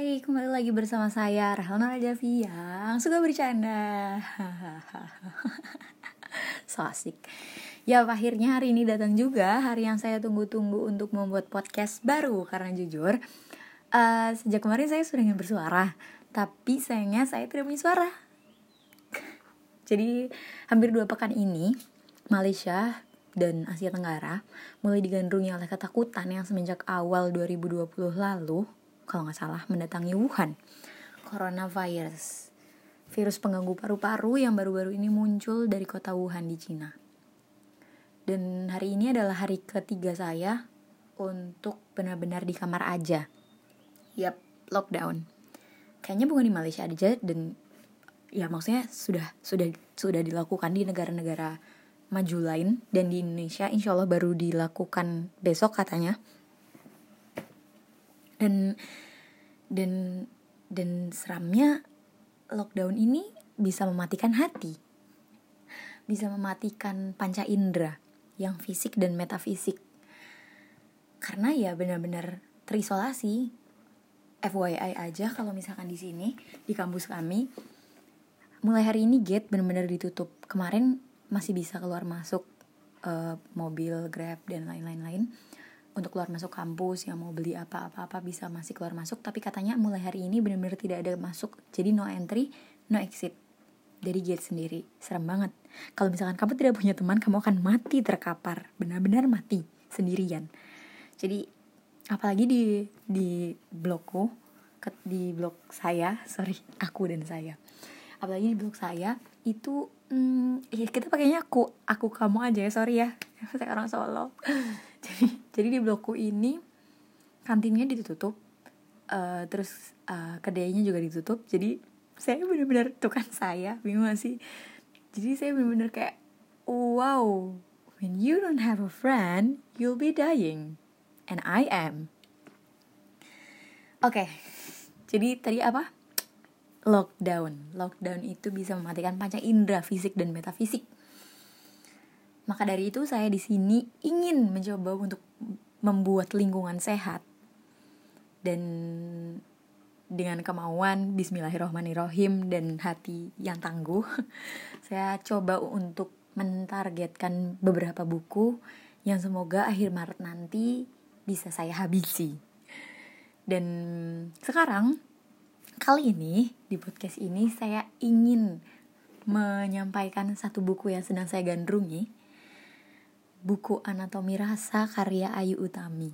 Hai, kembali lagi bersama saya Rahlana Rajavi yang suka bercanda. So asik. Ya akhirnya hari ini datang juga Hari yang saya tunggu-tunggu untuk membuat podcast baru. Karena jujur uh, Sejak kemarin saya sudah ingin bersuara. Tapi sayangnya saya tidak punya suara. Jadi hampir dua pekan ini Malaysia dan Asia Tenggara mulai digandrungi oleh ketakutan yang semenjak awal 2020 lalu kalau nggak salah mendatangi Wuhan. Coronavirus, virus pengganggu paru-paru yang baru-baru ini muncul dari kota Wuhan di Cina. Dan hari ini adalah hari ketiga saya untuk benar-benar di kamar aja. Yap, lockdown. Kayaknya bukan di Malaysia aja dan ya maksudnya sudah sudah sudah dilakukan di negara-negara maju lain dan di Indonesia insya Allah baru dilakukan besok katanya dan dan dan seramnya lockdown ini bisa mematikan hati. Bisa mematikan panca indera yang fisik dan metafisik. Karena ya benar-benar terisolasi. FYI aja kalau misalkan di sini di kampus kami. Mulai hari ini gate benar-benar ditutup. Kemarin masih bisa keluar masuk uh, mobil grab dan lain-lain lain untuk keluar masuk kampus yang mau beli apa-apa-apa bisa masih keluar masuk. Tapi katanya mulai hari ini benar-benar tidak ada masuk. Jadi no entry no exit. Dari gate sendiri. Serem banget. Kalau misalkan kamu tidak punya teman kamu akan mati terkapar. Benar-benar mati sendirian. Jadi apalagi di di blokku di blok saya sorry aku dan saya. Apalagi di blok saya itu hmm, ya kita pakainya aku aku kamu aja ya sorry ya. Saya orang Solo jadi jadi di blokku ini kantinnya ditutup uh, terus uh, kedainya juga ditutup. Jadi saya benar-benar tuh kan saya bingung sih? Jadi saya benar-benar kayak wow when you don't have a friend you'll be dying. And I am. Oke okay, jadi tadi apa? Lockdown. Lockdown itu bisa mematikan panca indera fisik dan metafisik maka dari itu saya di sini ingin mencoba untuk membuat lingkungan sehat. Dan dengan kemauan Bismillahirrohmanirrohim dan hati yang tangguh saya coba untuk mentargetkan beberapa buku yang semoga akhir Maret nanti bisa saya habisi. Dan sekarang kali ini di podcast ini saya ingin menyampaikan satu buku yang sedang saya gandrungi buku Anatomi Rasa karya Ayu Utami.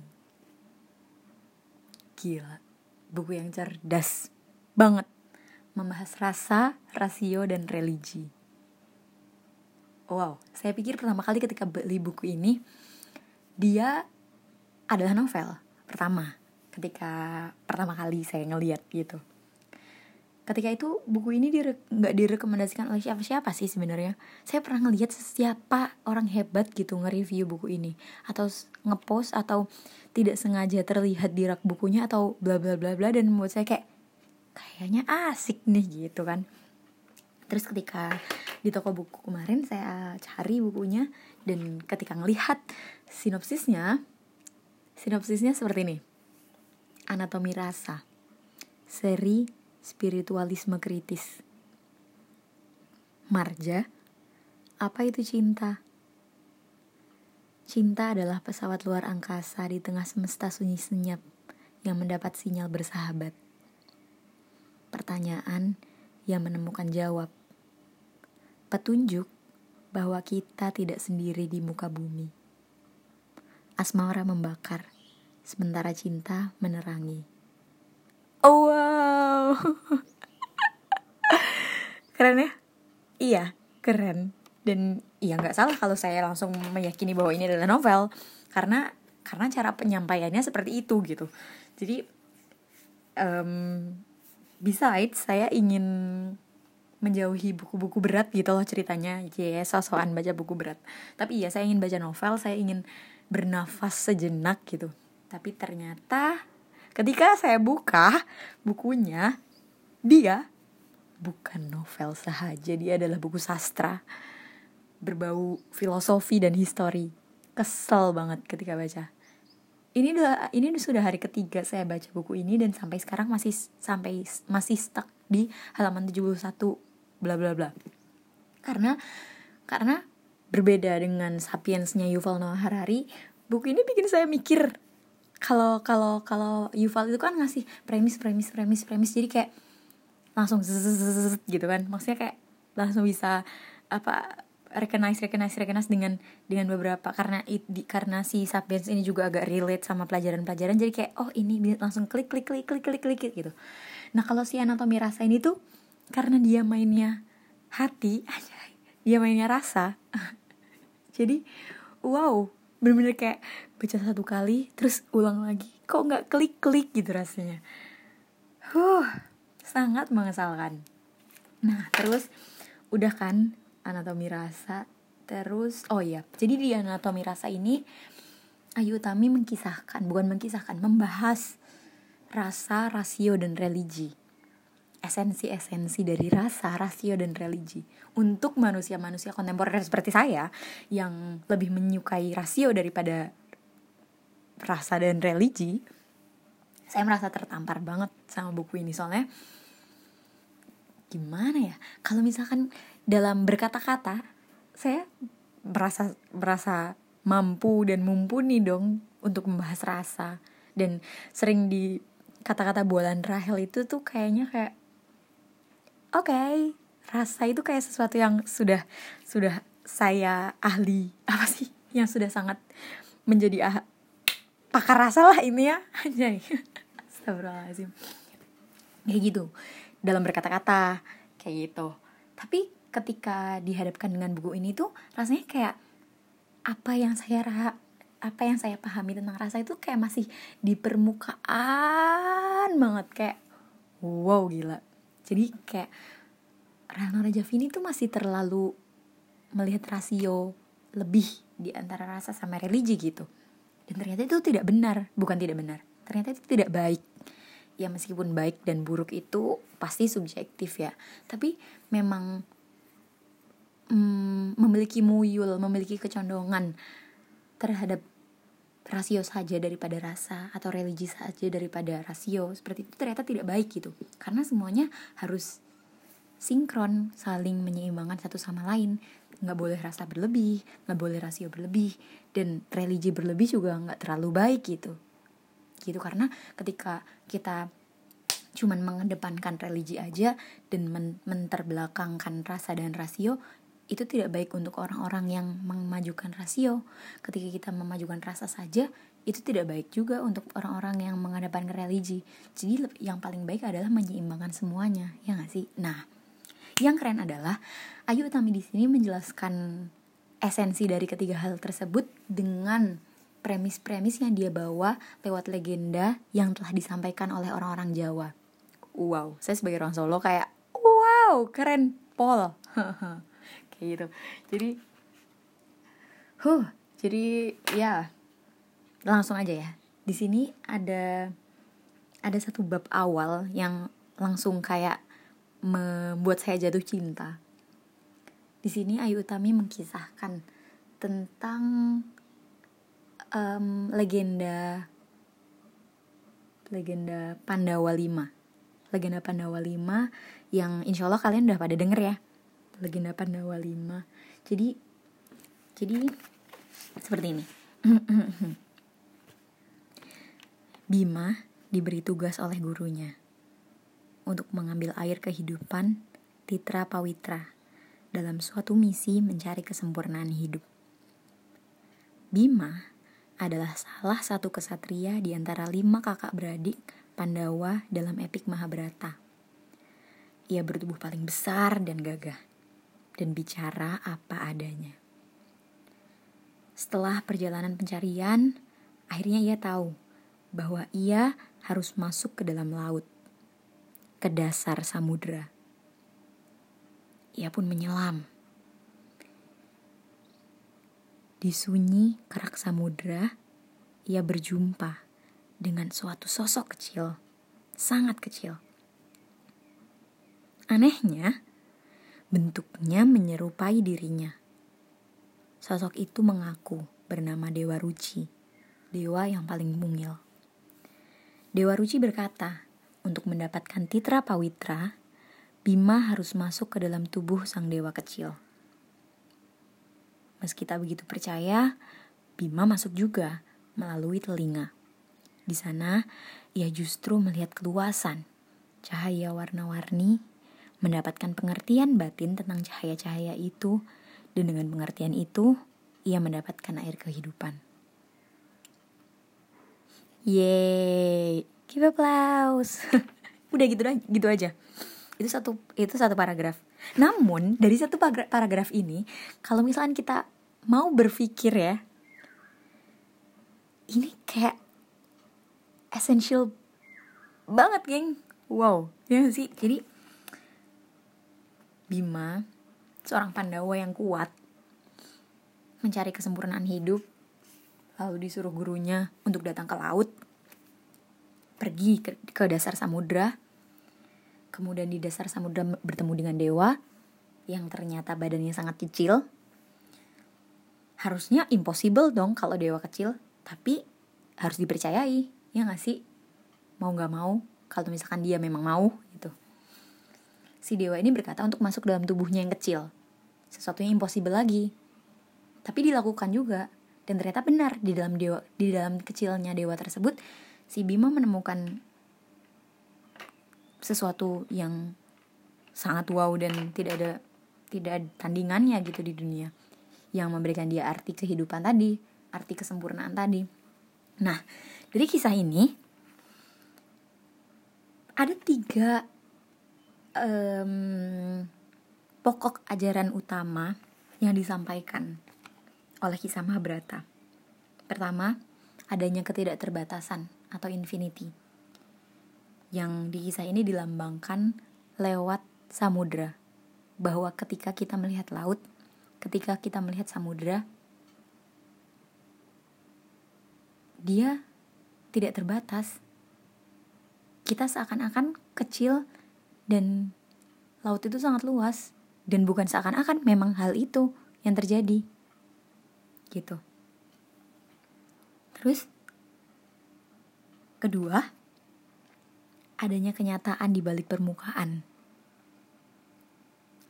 Gila, buku yang cerdas banget. Membahas rasa, rasio, dan religi. Wow, saya pikir pertama kali ketika beli buku ini, dia adalah novel pertama. Ketika pertama kali saya ngeliat gitu ketika itu buku ini nggak dire direkomendasikan oleh siapa-siapa sih sebenarnya. Saya pernah ngelihat siapa orang hebat gitu nge-review buku ini. Atau ngepost atau tidak sengaja terlihat di rak bukunya atau bla bla bla bla dan membuat saya kayak kayaknya asik nih gitu kan. Terus ketika di toko buku kemarin saya cari bukunya dan ketika ngelihat sinopsisnya sinopsisnya seperti ini. Anatomi rasa. Seri spiritualisme kritis. Marja, apa itu cinta? Cinta adalah pesawat luar angkasa di tengah semesta sunyi senyap yang mendapat sinyal bersahabat. Pertanyaan yang menemukan jawab. Petunjuk bahwa kita tidak sendiri di muka bumi. Asmara membakar, sementara cinta menerangi. Oh wow Keren ya? Iya, keren. Dan iya nggak salah kalau saya langsung meyakini bahwa ini adalah novel. Karena karena cara penyampaiannya seperti itu gitu. Jadi um, Besides, saya ingin menjauhi buku-buku berat gitu loh ceritanya. Ya, yes, sosokan baca buku berat. Tapi iya, saya ingin baca novel, saya ingin bernafas sejenak gitu. Tapi ternyata Ketika saya buka bukunya, dia bukan novel sahaja, dia adalah buku sastra berbau filosofi dan histori. Kesel banget ketika baca. ini udah ini sudah hari ketiga saya baca buku ini dan sampai sekarang masih sampai masih stuck di halaman 71 bla bla bla. Karena karena berbeda dengan Sapiensnya Yuval Noah Harari, buku ini bikin saya mikir kalau kalau kalau Yuval itu kan ngasih premis premis premis premis. Jadi kayak langsung zzz, gitu kan. Maksudnya kayak langsung bisa apa recognize recognize recognize dengan dengan beberapa. Karena it, di, karena si sapiens ini juga agak relate sama pelajaran-pelajaran. Jadi kayak oh ini langsung klik klik klik klik klik klik gitu. Nah kalau si anatomi rasa ini tuh karena dia mainnya hati dia mainnya rasa. Jadi wow bener-bener kayak baca satu kali terus ulang lagi. Kok nggak klik klik gitu rasanya? Huh sangat mengesalkan. Nah terus udah kan anatomi rasa terus oh iya. Jadi di anatomi rasa ini Ayu Utami mengkisahkan bukan mengkisahkan membahas rasa rasio dan religi. Esensi-esensi dari rasa rasio dan religi. Untuk manusia-manusia kontemporer seperti saya yang lebih menyukai rasio daripada rasa dan religi saya merasa tertampar banget sama buku ini. Soalnya gimana ya? Kalau misalkan dalam berkata-kata saya merasa merasa mampu dan mumpuni dong untuk membahas rasa. Dan sering di kata-kata bualan Rahel itu tuh kayaknya kayak oke okay, rasa itu kayak sesuatu yang sudah sudah saya ahli. Apa sih? Yang sudah sangat menjadi ah, pakar rasa lah ini ya. Anjay. Astagfirullahaladzim. Kayak gitu. Dalam berkata-kata kayak gitu. Tapi ketika dihadapkan dengan buku ini tuh rasanya kayak apa yang saya ra apa yang saya pahami tentang rasa itu kayak masih di permukaan banget. Kayak wow gila. Jadi kayak Rano Rajavini tuh masih terlalu melihat rasio lebih di antara rasa sama religi gitu dan ternyata itu tidak benar bukan tidak benar. Ternyata itu tidak baik. Ya meskipun baik dan buruk itu pasti subjektif ya. Tapi memang mm, memiliki muyul, memiliki kecondongan terhadap rasio saja daripada rasa atau religi saja daripada rasio seperti itu ternyata tidak baik gitu. Karena semuanya harus sinkron saling menyeimbangkan satu sama lain nggak boleh rasa berlebih nggak boleh rasio berlebih dan religi berlebih juga nggak terlalu baik gitu gitu karena ketika kita cuman mengedepankan religi aja dan men menterbelakangkan rasa dan rasio itu tidak baik untuk orang-orang yang memajukan rasio. Ketika kita memajukan rasa saja, itu tidak baik juga untuk orang-orang yang menghadapkan religi. Jadi yang paling baik adalah menyeimbangkan semuanya, ya nggak sih? Nah, yang keren adalah Ayu Utami di sini menjelaskan esensi dari ketiga hal tersebut dengan premis-premis yang dia bawa lewat legenda yang telah disampaikan oleh orang-orang Jawa. Wow, saya sebagai orang Solo kayak wow, keren, Paul. kayak gitu jadi huh jadi ya langsung aja ya di sini ada ada satu bab awal yang langsung kayak membuat saya jatuh cinta. Di sini Ayu Utami mengkisahkan tentang um, legenda legenda Pandawa 5 legenda Pandawa 5 yang insya Allah kalian udah pada denger ya. Legenda Pandawa 5 jadi jadi seperti ini. Bima diberi tugas oleh gurunya untuk mengambil air kehidupan Titra Pawitra dalam suatu misi mencari kesempurnaan hidup. Bima adalah salah satu kesatria di antara lima kakak beradik Pandawa dalam epik Mahabharata. Ia bertubuh paling besar dan gagah dan bicara apa adanya. Setelah perjalanan pencarian, akhirnya ia tahu bahwa ia harus masuk ke dalam laut, ke dasar samudera. Ia pun menyelam. Di sunyi kerak samudera, ia berjumpa dengan suatu sosok kecil, sangat kecil. Anehnya, Bentuknya menyerupai dirinya. Sosok itu mengaku bernama Dewa Ruci. dewa yang paling mungil. Dewa Ruci berkata, untuk mendapatkan Titra Pawitra, Bima harus masuk ke dalam tubuh sang dewa kecil. Meski tak begitu percaya, Bima masuk juga melalui telinga. Di sana, ia justru melihat keluasan, cahaya warna-warni, mendapatkan pengertian batin tentang cahaya-cahaya itu, dan dengan pengertian itu, ia mendapatkan air kehidupan. Yeay, give applause. Udah gitu gitu aja. Itu satu itu satu paragraf. Namun dari satu paragraf ini, kalau misalnya kita mau berpikir ya, ini kayak essential banget, geng. Wow, ya sih. Jadi Bima, seorang Pandawa yang kuat, mencari kesempurnaan hidup lalu disuruh gurunya untuk datang ke laut, pergi ke, ke dasar samudra, kemudian di dasar samudra bertemu dengan dewa yang ternyata badannya sangat kecil. Harusnya impossible dong kalau dewa kecil, tapi harus dipercayai, ya gak sih? Mau gak mau, kalau misalkan dia memang mau, gitu. Si dewa ini berkata untuk masuk dalam tubuhnya yang kecil. Sesuatu yang impossible lagi. Tapi dilakukan juga dan ternyata benar di dalam dewa di dalam kecilnya dewa tersebut si Bima menemukan sesuatu yang sangat wow dan tidak ada tidak ada tandingannya gitu di dunia. Yang memberikan dia arti kehidupan tadi arti kesempurnaan tadi. Nah dari kisah ini ada tiga um, pokok ajaran utama yang disampaikan oleh kisah Mahabharata. Pertama, adanya ketidakterbatasan atau infinity. Yang di kisah ini dilambangkan lewat samudra. Bahwa ketika kita melihat laut, ketika kita melihat samudra, dia tidak terbatas. Kita seakan-akan kecil dan laut itu sangat luas dan bukan seakan-akan memang hal itu yang terjadi gitu terus kedua adanya kenyataan di balik permukaan.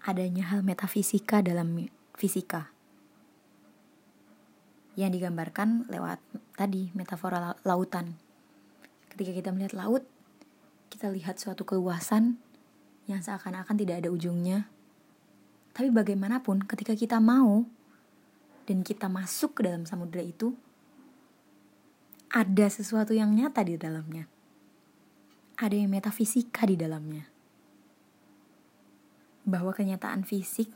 Adanya hal metafisika dalam fisika. Yang digambarkan lewat tadi metafora lautan. Ketika kita melihat laut kita lihat suatu keluasan yang seakan-akan tidak ada ujungnya. Tapi bagaimanapun ketika kita mau dan kita masuk ke dalam samudera itu, ada sesuatu yang nyata di dalamnya. Ada yang metafisika di dalamnya. Bahwa kenyataan fisik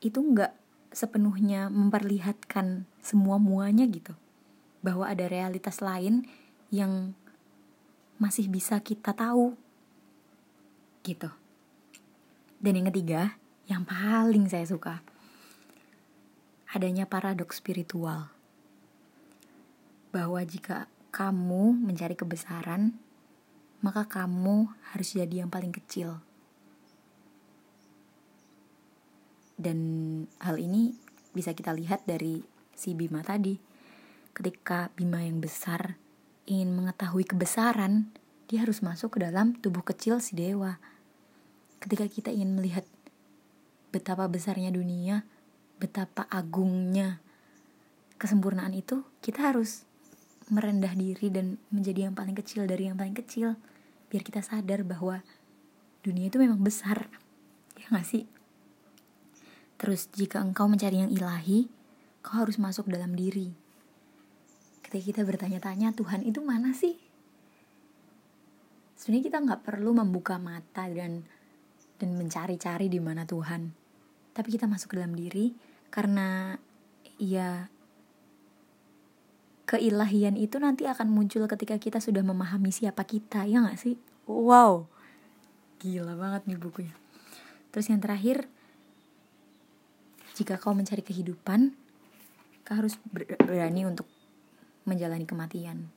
itu nggak sepenuhnya memperlihatkan semua muanya gitu. Bahwa ada realitas lain yang masih bisa kita tahu. Gitu. Dan yang ketiga, yang paling saya suka, adanya paradoks spiritual. Bahwa jika kamu mencari kebesaran, maka kamu harus jadi yang paling kecil. Dan hal ini bisa kita lihat dari si Bima tadi. Ketika Bima yang besar ingin mengetahui kebesaran, dia harus masuk ke dalam tubuh kecil si dewa. Ketika kita ingin melihat betapa besarnya dunia, betapa agungnya kesempurnaan itu, kita harus merendah diri dan menjadi yang paling kecil dari yang paling kecil. Biar kita sadar bahwa dunia itu memang besar. Ya gak sih? Terus jika engkau mencari yang ilahi, kau harus masuk dalam diri. Ketika kita bertanya-tanya, Tuhan itu mana sih? Sebenarnya kita nggak perlu membuka mata dan dan mencari-cari di mana Tuhan tapi kita masuk ke dalam diri karena ya keilahian itu nanti akan muncul ketika kita sudah memahami siapa kita ya gak sih? Wow. Gila banget nih bukunya. Terus yang terakhir jika kau mencari kehidupan kau harus berani untuk menjalani kematian.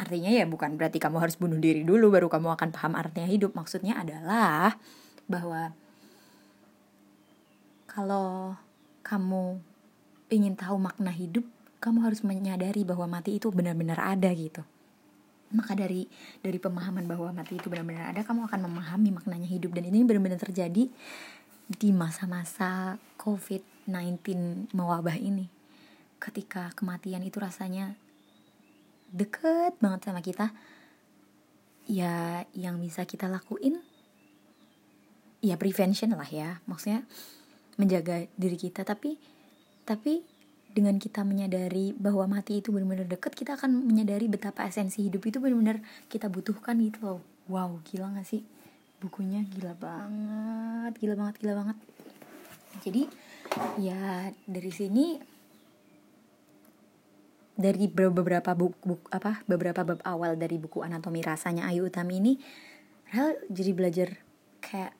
Artinya ya bukan berarti kamu harus bunuh diri dulu baru kamu akan paham artinya hidup. Maksudnya adalah bahwa kalau kamu ingin tahu makna hidup, kamu harus menyadari bahwa mati itu benar-benar ada gitu. Maka dari dari pemahaman bahwa mati itu benar-benar ada kamu akan memahami maknanya hidup. Dan ini benar-benar terjadi di masa-masa COVID-19 mewabah ini. Ketika kematian itu rasanya deket banget sama kita ya yang bisa kita lakuin ya prevention lah ya. Maksudnya menjaga diri kita tapi tapi dengan kita menyadari bahwa mati itu benar-benar dekat kita akan menyadari betapa esensi hidup itu benar-benar kita butuhkan gitu loh. Wow gila gak sih? Bukunya gila banget gila banget gila banget. Jadi ya dari sini dari beberapa buku, buku apa beberapa bab awal dari buku anatomi rasanya Ayu Utami ini Rel jadi belajar kayak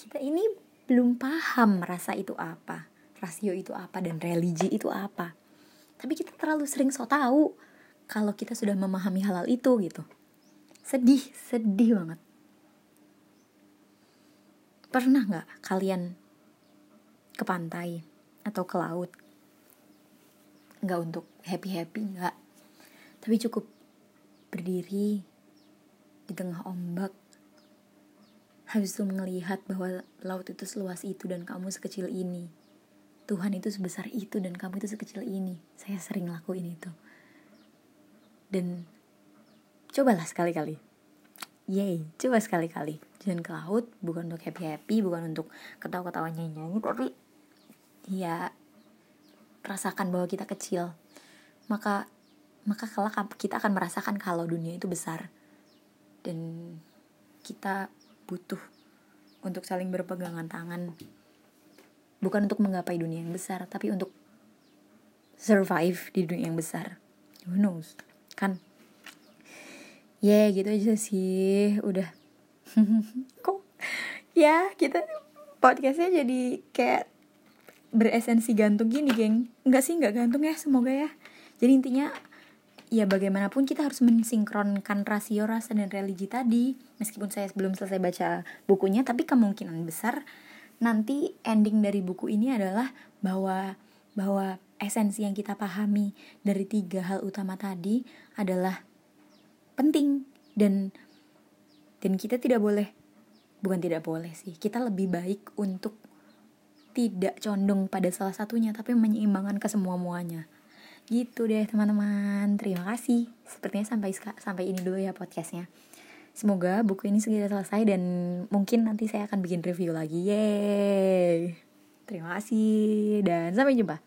kita ini belum paham rasa itu apa rasio itu apa dan religi itu apa. Tapi kita terlalu sering so tahu kalau kita sudah memahami halal itu gitu. Sedih sedih banget. Pernah nggak kalian ke pantai atau ke laut? Nggak untuk happy happy nggak. Tapi cukup berdiri di tengah ombak habis itu melihat bahwa laut itu seluas itu dan kamu sekecil ini Tuhan itu sebesar itu dan kamu itu sekecil ini. Saya sering lakuin itu. Dan cobalah sekali-kali. Yay coba sekali-kali. Jangan ke laut bukan untuk happy happy bukan untuk ketawa-ketawa nyanyi-nyanyi tapi ya rasakan bahwa kita kecil. Maka maka kelak kita akan merasakan kalau dunia itu besar. Dan kita butuh untuk saling berpegangan tangan bukan untuk menggapai dunia yang besar tapi untuk survive di dunia yang besar. Who knows? Kan? Ya yeah, gitu aja sih. Udah. Kok? Ya kita podcastnya jadi kayak beresensi gantung gini geng. Nggak sih nggak gantung ya semoga ya. Jadi intinya ya bagaimanapun kita harus mensinkronkan rasio rasa dan religi tadi. Meskipun saya belum selesai baca bukunya tapi kemungkinan besar nanti ending dari buku ini adalah bahwa bahwa esensi yang kita pahami dari tiga hal utama tadi adalah penting dan dan kita tidak boleh bukan tidak boleh sih kita lebih baik untuk tidak condong pada salah satunya tapi menyeimbangkan ke semua muanya gitu deh teman-teman. Terima kasih. Sepertinya sampai sampai ini dulu ya podcastnya semoga buku ini segera selesai dan mungkin nanti saya akan bikin review lagi. Yeay. Terima kasih dan sampai jumpa